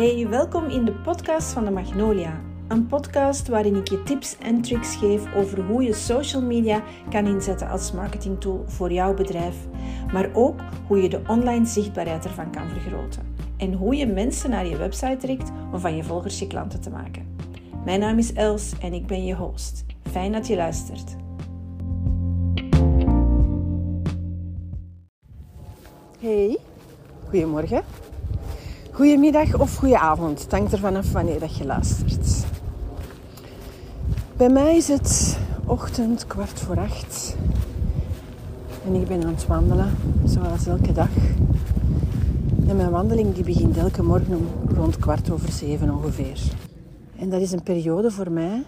Hey, welkom in de podcast van de Magnolia. Een podcast waarin ik je tips en tricks geef over hoe je social media kan inzetten als marketingtool voor jouw bedrijf, maar ook hoe je de online zichtbaarheid ervan kan vergroten en hoe je mensen naar je website trekt om van je volgers je klanten te maken. Mijn naam is Els en ik ben je host. Fijn dat je luistert. Hey, goedemorgen. Goedemiddag of goedenavond. Het hangt ervan af wanneer dat je luistert. Bij mij is het ochtend kwart voor acht. En ik ben aan het wandelen, zoals elke dag. En mijn wandeling die begint elke morgen om rond kwart over zeven ongeveer. En dat is een periode voor mij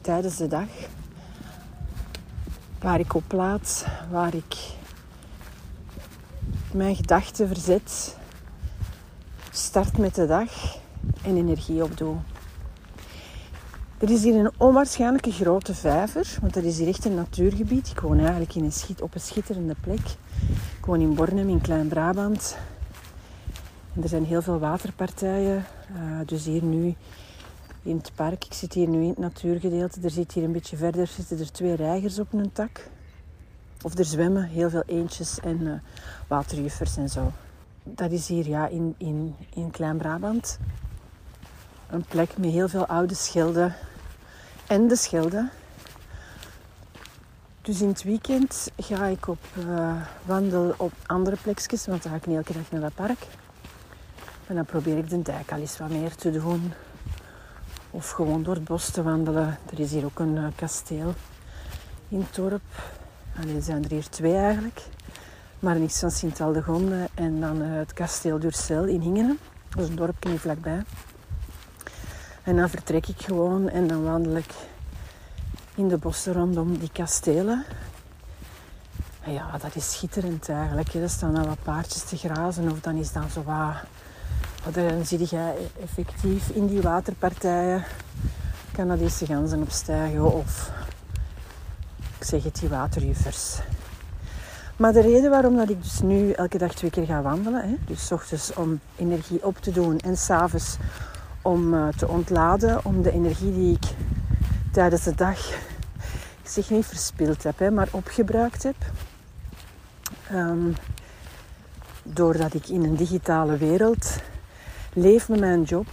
tijdens de dag waar ik oplaad, waar ik mijn gedachten verzet, start met de dag en energie opdoe. Er is hier een onwaarschijnlijke grote vijver, want dat is hier echt een natuurgebied. Ik woon eigenlijk in een schiet, op een schitterende plek. Ik woon in Bornem, in Klein-Brabant. Er zijn heel veel waterpartijen. Uh, dus hier nu in het park, ik zit hier nu in het natuurgedeelte. Er zit hier een beetje verder zitten er twee reigers op een tak. Of er zwemmen heel veel eendjes en uh, waterjuffers en zo. Dat is hier ja, in, in, in Klein-Brabant. Een plek met heel veel oude schilden. En de schilden. Dus in het weekend ga ik op uh, wandel op andere plekjes, want dan ga ik niet elke dag naar dat park. En dan probeer ik de dijk al eens wat meer te doen. Of gewoon door het bos te wandelen. Er is hier ook een uh, kasteel in het dorp. Zijn er hier twee eigenlijk. Maar niks van Sint-Aldegonde en dan uh, het kasteel Durcel in Hingenen. Dat is een dorpje hier vlakbij. En dan vertrek ik gewoon en dan wandel ik in de bossen rondom die kastelen. En ja, dat is schitterend eigenlijk. Er staan dan wat paardjes te grazen of dan is dan zo wat... Dan zie je effectief in die waterpartijen Canadese ganzen opstijgen of ik zeg het, die waterjuffers. Maar de reden waarom dat ik dus nu elke dag twee keer ga wandelen, hè, dus s ochtends om energie op te doen en s'avonds om uh, te ontladen, om de energie die ik tijdens de dag, zeg niet verspild heb, hè, maar opgebruikt heb. Um, doordat ik in een digitale wereld leef met mijn job,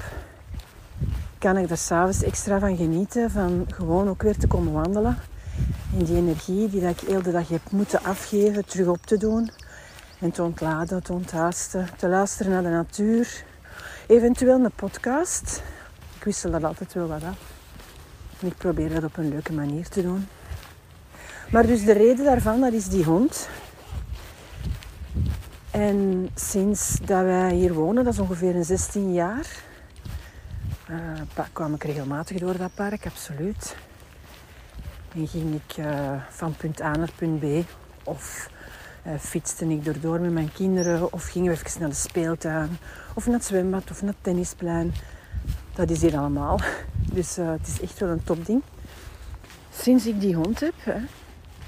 kan ik er s'avonds extra van genieten, van gewoon ook weer te komen wandelen en die energie die dat ik heel de dag heb moeten afgeven, terug op te doen. En te ontladen, te onthaasten, te luisteren naar de natuur. Eventueel een podcast. Ik wissel dat altijd wel wat af. En ik probeer dat op een leuke manier te doen. Maar dus de reden daarvan, dat is die hond. En sinds dat wij hier wonen, dat is ongeveer een 16 jaar, uh, kwam ik regelmatig door dat park, absoluut. En ging ik uh, van punt A naar punt B. Of uh, fietste ik erdoor met mijn kinderen. Of gingen we even naar de speeltuin. Of naar het zwembad of naar het tennisplein. Dat is hier allemaal. Dus uh, het is echt wel een topding. Sinds ik die hond heb. Hè,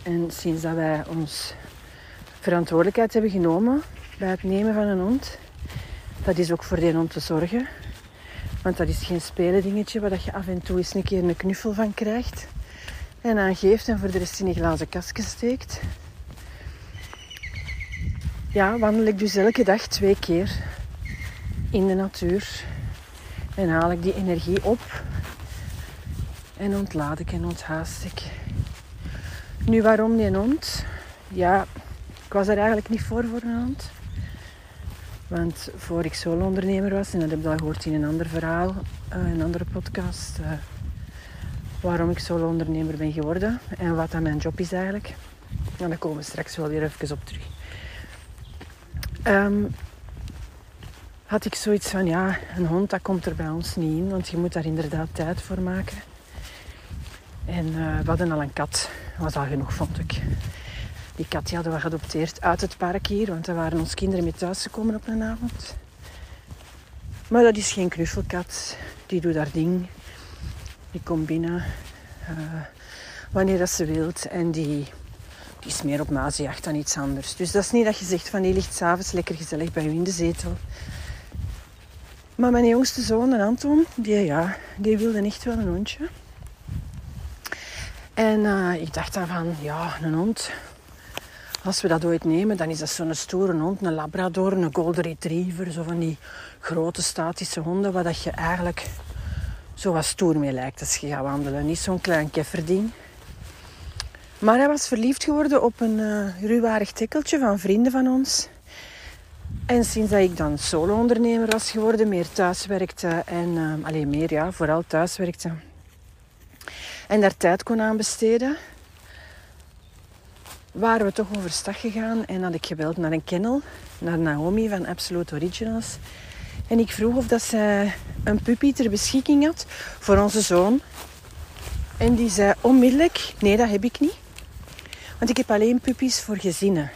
en sinds dat wij ons verantwoordelijkheid hebben genomen bij het nemen van een hond. Dat is ook voor die hond te zorgen. Want dat is geen spelen dingetje waar je af en toe eens een keer een knuffel van krijgt en aangeeft en voor de rest in een glazen kastje steekt. Ja, wandel ik dus elke dag twee keer in de natuur en haal ik die energie op en ontlaad ik en onthaast ik. Nu, waarom die hond? Ja, ik was er eigenlijk niet voor voor een hond. Want voor ik solo-ondernemer was, en dat heb ik al gehoord in een ander verhaal, uh, een andere podcast, uh, waarom ik solo-ondernemer ben geworden en wat dat mijn job is eigenlijk. En daar komen we straks wel weer even op terug. Um, had ik zoiets van, ja, een hond dat komt er bij ons niet in, want je moet daar inderdaad tijd voor maken. En uh, we hadden al een kat, was al genoeg vond ik. Die kat die hadden we geadopteerd uit het park hier, want daar waren onze kinderen mee thuis gekomen op een avond. Maar dat is geen knuffelkat, die doet haar ding. Die komt binnen uh, wanneer dat ze wilt. En die, die is meer op nazijacht dan iets anders. Dus dat is niet dat je zegt van die ligt s'avonds lekker gezellig bij u in de zetel. Maar mijn jongste zoon, Anton, die, ja, die wilde echt wel een hondje. En uh, ik dacht dan van, ja, een hond. Als we dat ooit nemen, dan is dat zo'n stoere hond. Een labrador, een golden retriever. Zo van die grote statische honden waar dat je eigenlijk zo wat stoer mee lijkt als je gaat wandelen. Niet zo'n klein kefferding. Maar hij was verliefd geworden op een uh, ruwarig tikkeltje van vrienden van ons. En sinds dat ik dan solo-ondernemer was geworden, meer thuis werkte en uh, alleen meer, ja, vooral thuis werkte. En daar tijd kon aan besteden, waren we toch overstag gegaan en had ik gebeld naar een kennel, naar Naomi van Absolute Originals. En ik vroeg of dat zij een puppy ter beschikking had voor onze zoon. En die zei onmiddellijk, nee dat heb ik niet. Want ik heb alleen puppies voor gezinnen.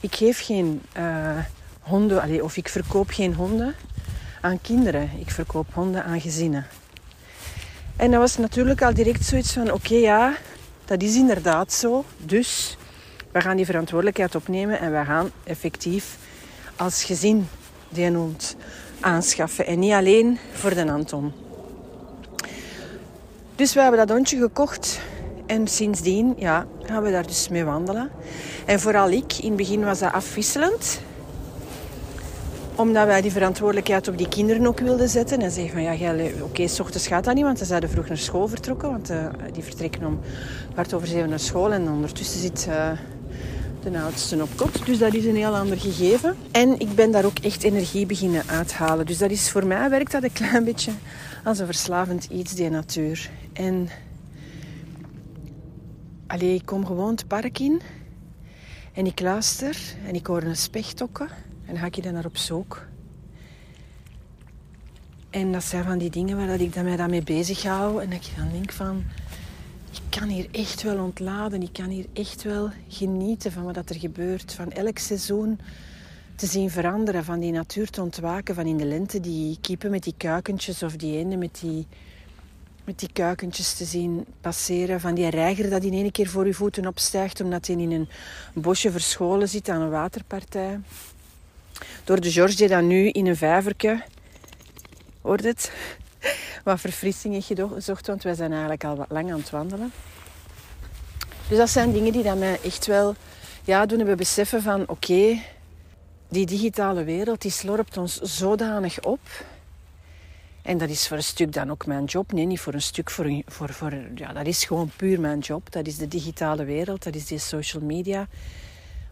Ik geef geen uh, honden, of ik verkoop geen honden aan kinderen. Ik verkoop honden aan gezinnen. En dat was natuurlijk al direct zoiets van, oké ja, dat is inderdaad zo. Dus we gaan die verantwoordelijkheid opnemen en we gaan effectief als gezin die hond aanschaffen. En niet alleen voor de Anton. Dus we hebben dat hondje gekocht en sindsdien ja, gaan we daar dus mee wandelen. En vooral ik, in het begin was dat afwisselend. Omdat wij die verantwoordelijkheid op die kinderen ook wilden zetten. En zeggen van ja, oké, ochtends gaat dat niet, want ze zouden vroeg naar school vertrokken. Want uh, die vertrekken om kwart over zeven naar school. En ondertussen zit uh, de oudste op kot. Dus dat is een heel ander gegeven. En ik ben daar ook echt energie beginnen uithalen. Dus dat is voor mij werkt dat een klein beetje als een verslavend iets, die natuur. En Allee, ik kom gewoon het park in en ik luister en ik hoor een specht tokken en ga ik dan naar op zoek. En dat zijn van die dingen waar dat ik dan mij dan mee bezig hou en dat ik dan denk van, kan hier echt wel ontladen, ik kan hier echt wel genieten van wat er gebeurt, van elk seizoen te zien veranderen, van die natuur te ontwaken, van in de lente die kippen met die kuikentjes of die eenden met die met die kuikentjes te zien passeren. Van die reiger dat in één keer voor je voeten opstijgt omdat hij in een bosje verscholen zit aan een waterpartij. Door de George die dan nu in een vijverke, hoort het, wat verfrissing heeft gezocht, want wij zijn eigenlijk al wat lang aan het wandelen. Dus dat zijn dingen die dat mij echt wel ja, doen hebben beseffen van oké, die digitale wereld die slorpt ons zodanig op en dat is voor een stuk dan ook mijn job. Nee, niet voor een stuk. Voor, voor, voor, ja, dat is gewoon puur mijn job. Dat is de digitale wereld. Dat is die social media.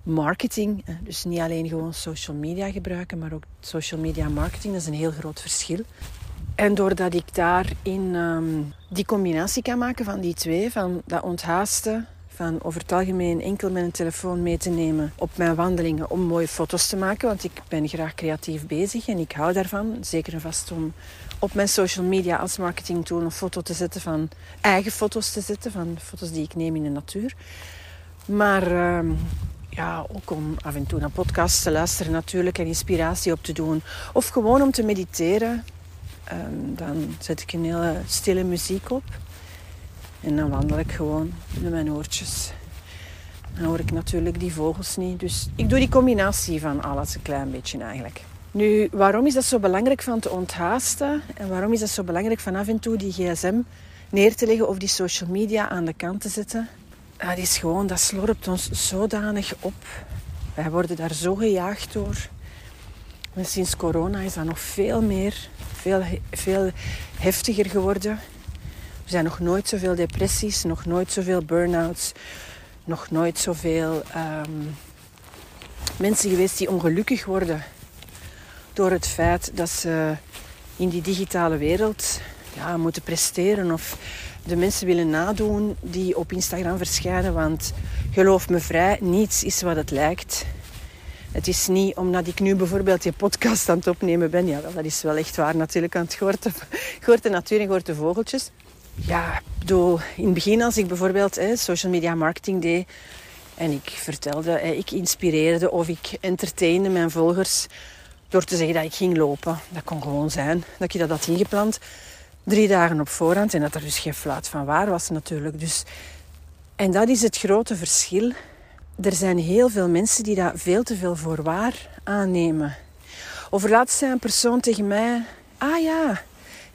Marketing. Dus niet alleen gewoon social media gebruiken, maar ook social media marketing. Dat is een heel groot verschil. En doordat ik daarin um, die combinatie kan maken van die twee, van dat onthaasten, van over het algemeen enkel een telefoon mee te nemen op mijn wandelingen om mooie foto's te maken, want ik ben graag creatief bezig en ik hou daarvan. Zeker en vast om op mijn social media als marketingtool een foto te zetten van eigen foto's te zetten, van foto's die ik neem in de natuur. Maar ehm, ja, ook om af en toe naar podcasts te luisteren natuurlijk en inspiratie op te doen. Of gewoon om te mediteren. Um, dan zet ik een hele stille muziek op. En dan wandel ik gewoon met mijn oortjes. Dan hoor ik natuurlijk die vogels niet. Dus ik doe die combinatie van alles een klein beetje eigenlijk. Nu, waarom is dat zo belangrijk van te onthaasten? En waarom is dat zo belangrijk van af en toe die gsm neer te leggen of die social media aan de kant te zetten? Dat is gewoon, dat slorpt ons zodanig op. Wij worden daar zo gejaagd door. En sinds corona is dat nog veel meer, veel, veel heftiger geworden. Er zijn nog nooit zoveel depressies, nog nooit zoveel burn-outs, nog nooit zoveel um, mensen geweest die ongelukkig worden door het feit dat ze in die digitale wereld ja, moeten presteren of de mensen willen nadoen die op Instagram verschijnen. Want geloof me vrij, niets is wat het lijkt. Het is niet omdat ik nu bijvoorbeeld je podcast aan het opnemen ben. Ja, dat is wel echt waar natuurlijk. aan het gehoord de natuur en de vogeltjes. Ja, bedoel, in het begin als ik bijvoorbeeld social media marketing deed... En ik vertelde, ik inspireerde of ik entertainde mijn volgers door te zeggen dat ik ging lopen. Dat kon gewoon zijn dat je dat had ingepland. Drie dagen op voorhand. En dat er dus geen fluit van waar was natuurlijk. Dus, en dat is het grote verschil. Er zijn heel veel mensen die dat veel te veel voor waar aannemen. Overlaatst zei een persoon tegen mij... Ah ja,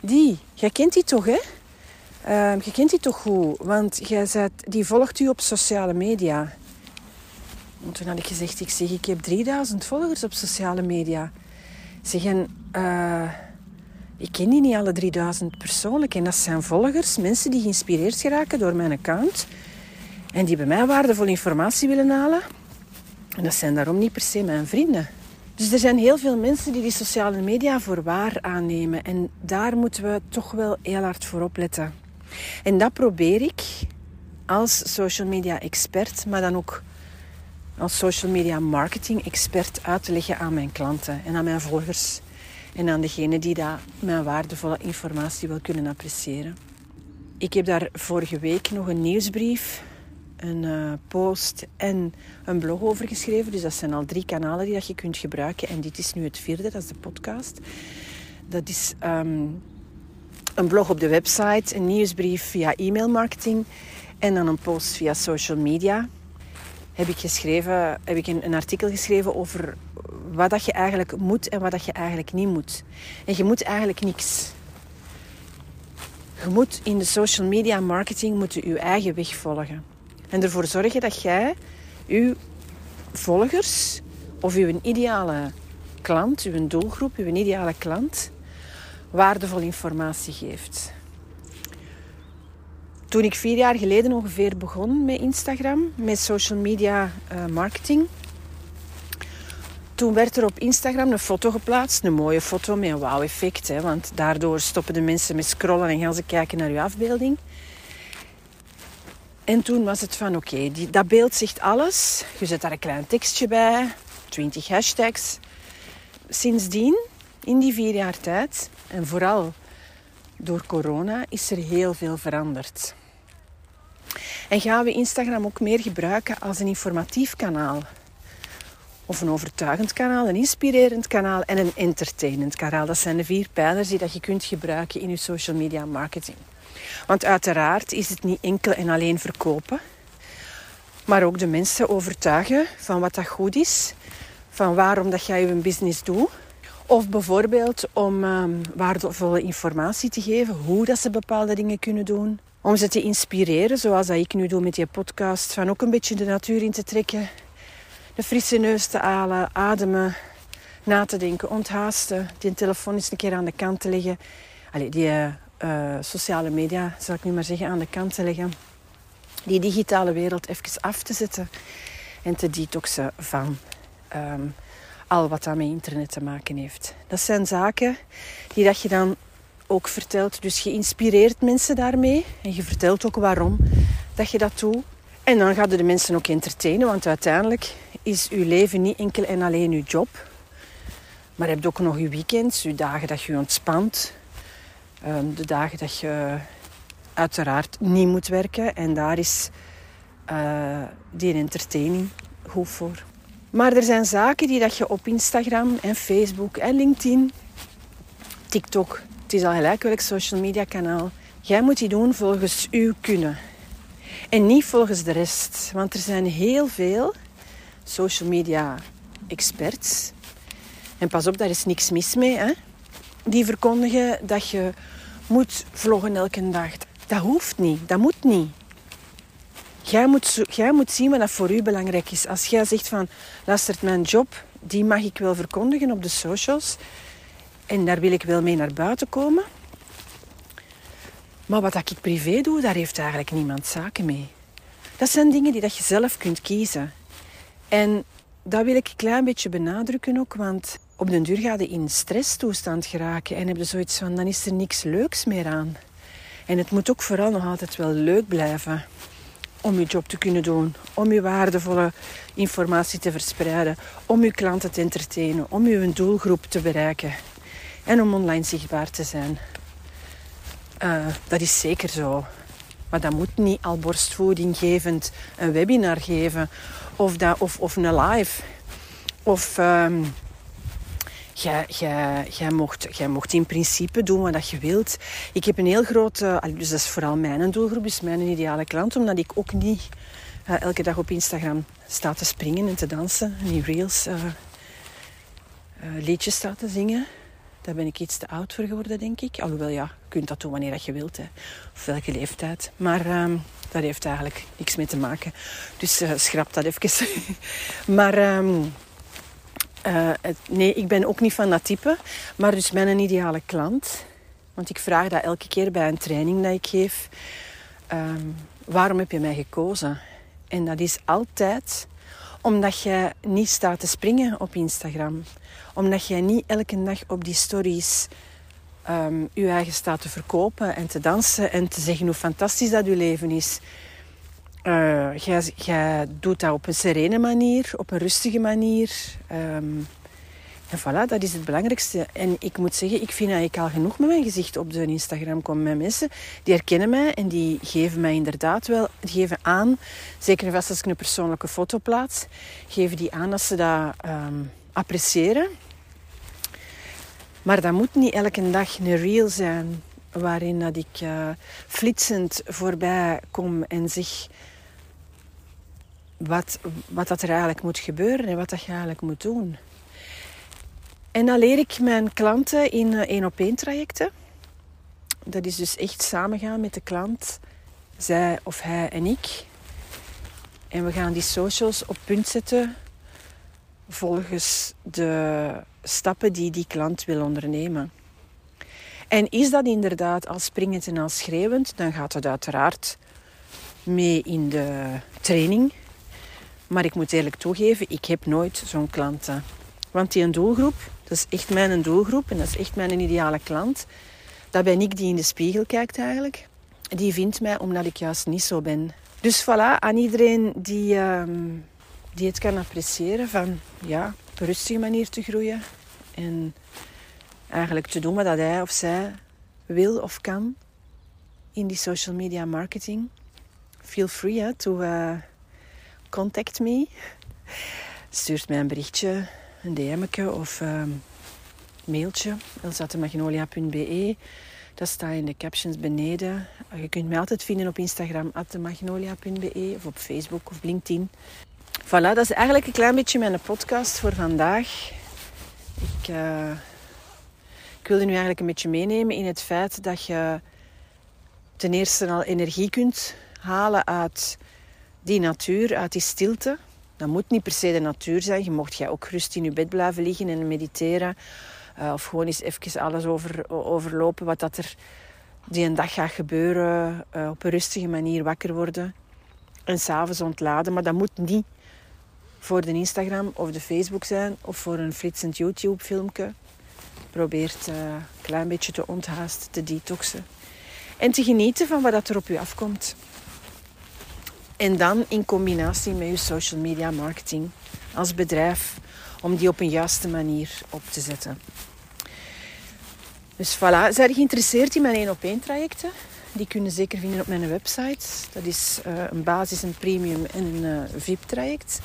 die. Jij kent die toch, hè? Uh, je kent die toch goed, want jij zet, die volgt u op sociale media. En toen had ik gezegd, ik zeg, ik heb 3000 volgers op sociale media. Zeg, en, uh, ik ken die niet alle 3000 persoonlijk. En dat zijn volgers, mensen die geïnspireerd geraken door mijn account. En die bij mij waardevolle informatie willen halen. En dat zijn daarom niet per se mijn vrienden. Dus er zijn heel veel mensen die die sociale media voor waar aannemen. En daar moeten we toch wel heel hard voor opletten. En dat probeer ik als social media expert, maar dan ook als social media marketing expert uit te leggen aan mijn klanten en aan mijn volgers en aan degene die daar mijn waardevolle informatie wil kunnen appreciëren. Ik heb daar vorige week nog een nieuwsbrief, een uh, post en een blog over geschreven. Dus dat zijn al drie kanalen die dat je kunt gebruiken. En dit is nu het vierde, dat is de podcast. Dat is um, een blog op de website, een nieuwsbrief via e-mailmarketing en dan een post via social media. Heb ik, geschreven, heb ik een, een artikel geschreven over wat dat je eigenlijk moet en wat dat je eigenlijk niet moet. En je moet eigenlijk niks. Je moet in de social media marketing moeten je eigen weg volgen. En ervoor zorgen dat jij je volgers of je ideale klant, je doelgroep, je ideale klant, waardevolle informatie geeft. Toen ik vier jaar geleden ongeveer begon met Instagram, met social media uh, marketing, toen werd er op Instagram een foto geplaatst, een mooie foto met een wauw-effect. Want daardoor stoppen de mensen met scrollen en gaan ze kijken naar je afbeelding. En toen was het van oké, dat beeld zegt alles. Je zet daar een klein tekstje bij, 20 hashtags. Sindsdien, in die vier jaar tijd, en vooral door corona, is er heel veel veranderd. En gaan we Instagram ook meer gebruiken als een informatief kanaal of een overtuigend kanaal, een inspirerend kanaal en een entertainend kanaal. Dat zijn de vier pijlers die dat je kunt gebruiken in je social media marketing. Want uiteraard is het niet enkel en alleen verkopen, maar ook de mensen overtuigen van wat dat goed is, van waarom dat jij je business doet. Of bijvoorbeeld om um, waardevolle informatie te geven, hoe dat ze bepaalde dingen kunnen doen. Om ze te inspireren, zoals dat ik nu doe met die podcast, van ook een beetje de natuur in te trekken de frisse neus te halen, ademen, na te denken, onthaasten, die telefoon eens een keer aan de kant te leggen. Allee, die uh, sociale media, zal ik nu maar zeggen, aan de kant te leggen. Die digitale wereld even af te zetten en te detoxen van um, al wat dat met internet te maken heeft. Dat zijn zaken die dat je dan ook vertelt. Dus je inspireert mensen daarmee en je vertelt ook waarom dat je dat doet. En dan gaan de mensen ook entertainen, want uiteindelijk is uw leven niet enkel en alleen uw job. Maar je hebt ook nog je weekends, je dagen dat je ontspant. Ehm, de dagen dat je uiteraard niet moet werken. En daar is uh, die entertaining goed voor. Maar er zijn zaken die dat je op Instagram en Facebook en LinkedIn, TikTok, het is al gelijk welk social media kanaal, jij moet die doen volgens uw kunnen. En niet volgens de rest. Want er zijn heel veel social media experts. En pas op, daar is niks mis mee. Hè? Die verkondigen dat je moet vloggen elke dag. Dat hoeft niet, dat moet niet. Jij moet, jij moet zien wat dat voor u belangrijk is. Als jij zegt van, luistert mijn job, die mag ik wel verkondigen op de socials. En daar wil ik wel mee naar buiten komen. Maar wat ik privé doe, daar heeft eigenlijk niemand zaken mee. Dat zijn dingen die dat je zelf kunt kiezen. En dat wil ik een klein beetje benadrukken ook, want op den duur ga je in stresstoestand geraken en heb je zoiets van, dan is er niks leuks meer aan. En het moet ook vooral nog altijd wel leuk blijven om je job te kunnen doen, om je waardevolle informatie te verspreiden, om je klanten te entertainen, om je doelgroep te bereiken en om online zichtbaar te zijn. Uh, dat is zeker zo. Maar dat moet niet al borstvoeding gevend een webinar geven of, dat, of, of een live. Of um, jij, mocht, mocht in principe doen wat je wilt. Ik heb een heel grote, dus dat is vooral mijn doelgroep, dus mijn ideale klant, omdat ik ook niet uh, elke dag op Instagram sta te springen en te dansen. En die reels uh, uh, liedjes sta te zingen. Daar ben ik iets te oud voor geworden, denk ik. Alhoewel, ja, je kunt dat doen wanneer dat je wilt. Hè. Of welke leeftijd. Maar um, dat heeft eigenlijk niks mee te maken. Dus schrap dat even. maar um, het, nee, ik ben ook niet van dat type. Maar dus mijn ideale klant. Want ik vraag dat elke keer bij een training dat ik geef. Um, waarom heb je mij gekozen? En dat is altijd omdat je niet staat te springen op Instagram. Omdat je niet elke dag op die stories um, je eigen staat te verkopen en te dansen en te zeggen hoe fantastisch dat je leven is. Uh, jij, doet dat op een serene manier, op een rustige manier. Um, en voilà, dat is het belangrijkste. En ik moet zeggen, ik vind eigenlijk al genoeg met mijn gezicht op de Instagram komen met mensen. Die herkennen mij en die geven mij inderdaad wel, die geven aan, zeker en vast als ik een persoonlijke foto plaats, geven die aan dat ze dat um, appreciëren. Maar dat moet niet elke dag een reel zijn waarin dat ik uh, flitsend voorbij kom en zeg wat, wat dat er eigenlijk moet gebeuren en wat dat je eigenlijk moet doen. En dan leer ik mijn klanten in eh, één op één trajecten. Dat is dus echt samengaan met de klant, zij of hij en ik. En we gaan die socials op punt zetten volgens de stappen die die klant wil ondernemen. En is dat inderdaad als springend en als schreeuwend, dan gaat het uiteraard mee in de training. Maar ik moet eerlijk toegeven, ik heb nooit zo'n klanten. Want die doelgroep, dat is echt mijn doelgroep en dat is echt mijn ideale klant. Dat ben ik die in de spiegel kijkt eigenlijk. Die vindt mij omdat ik juist niet zo ben. Dus voilà, aan iedereen die, ehm, die het kan appreciëren van ja, op een rustige manier te groeien. En eigenlijk te doen wat hij of zij wil of kan in die social media marketing. Feel free hè, to uh, contact me. Stuurt mij een berichtje een DM'tje of um, mailtje. elsatemagnolia.be Dat staat in de captions beneden. Je kunt mij altijd vinden op Instagram, magnolia.be of op Facebook of LinkedIn. Voilà, dat is eigenlijk een klein beetje mijn podcast voor vandaag. Ik, uh, ik wilde nu eigenlijk een beetje meenemen in het feit dat je ten eerste al energie kunt halen uit die natuur, uit die stilte. Dat moet niet per se de natuur zijn. Je mocht jij ook rust in je bed blijven liggen en mediteren. Uh, of gewoon eens even alles over, overlopen wat dat er die een dag gaat gebeuren. Uh, op een rustige manier wakker worden. En s'avonds ontladen. Maar dat moet niet voor de Instagram of de Facebook zijn. Of voor een flitsend YouTube filmpje. Probeer uh, een klein beetje te onthaasten, te detoxen. En te genieten van wat er op je afkomt. En dan in combinatie met je social media marketing als bedrijf om die op een juiste manier op te zetten. Dus voilà, zijn geïnteresseerd in mijn 1 op 1 trajecten? Die kunnen zeker vinden op mijn website. Dat is uh, een basis, een premium en een uh, VIP-traject.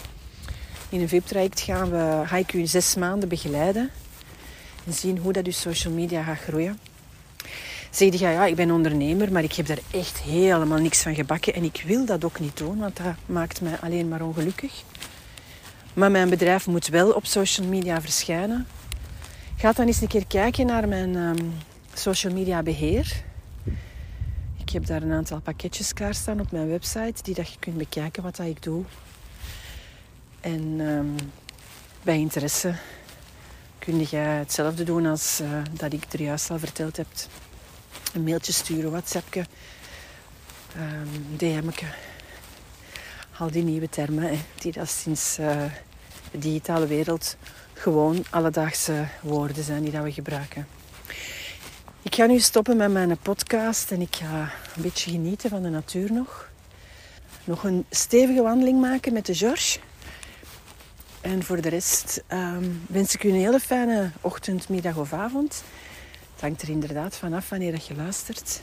In een VIP-traject gaan we, ga ik u zes maanden begeleiden en zien hoe dat uw social media gaat groeien zeg je, ja, ik ben ondernemer, maar ik heb daar echt helemaal niks van gebakken. En ik wil dat ook niet doen, want dat maakt mij alleen maar ongelukkig. Maar mijn bedrijf moet wel op social media verschijnen. Ga dan eens een keer kijken naar mijn um, social media beheer. Ik heb daar een aantal pakketjes klaarstaan op mijn website, die dat je kunt bekijken wat dat ik doe. En um, bij interesse kun je hetzelfde doen als uh, dat ik er juist al verteld heb een mailtje sturen, WhatsAppje, um, ehm, DM'tje. Al die nieuwe termen hè, die dat sinds uh, de digitale wereld gewoon alledaagse woorden zijn die dat we gebruiken. Ik ga nu stoppen met mijn podcast en ik ga een beetje genieten van de natuur nog. Nog een stevige wandeling maken met de George. En voor de rest um, wens ik u een hele fijne ochtend, middag of avond. Het hangt er inderdaad vanaf wanneer dat je luistert.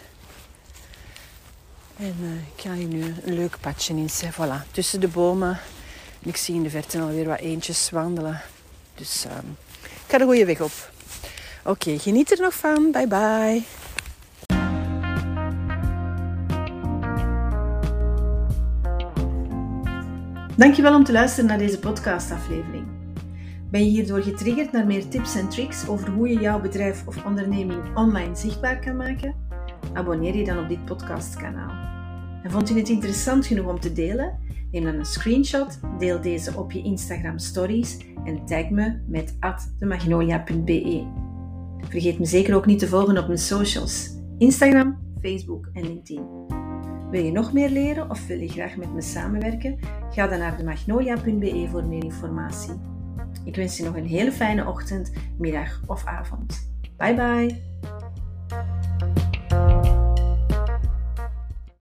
En uh, ik ga hier nu een leuk padje in Voilà, tussen de bomen. En ik zie in de verte alweer wat eentjes wandelen. Dus uh, ik ga de goede weg op. Oké, geniet er nog van. Bye bye. Dankjewel om te luisteren naar deze podcastaflevering. Ben je hierdoor getriggerd naar meer tips en tricks over hoe je jouw bedrijf of onderneming online zichtbaar kan maken? Abonneer je dan op dit podcastkanaal. En vond je het interessant genoeg om te delen? Neem dan een screenshot, deel deze op je Instagram stories en tag me met @demagnolia.be. Vergeet me zeker ook niet te volgen op mijn socials: Instagram, Facebook en LinkedIn. Wil je nog meer leren of wil je graag met me samenwerken? Ga dan naar demagnolia.be voor meer informatie. Ik wens je nog een hele fijne ochtend, middag of avond. Bye bye!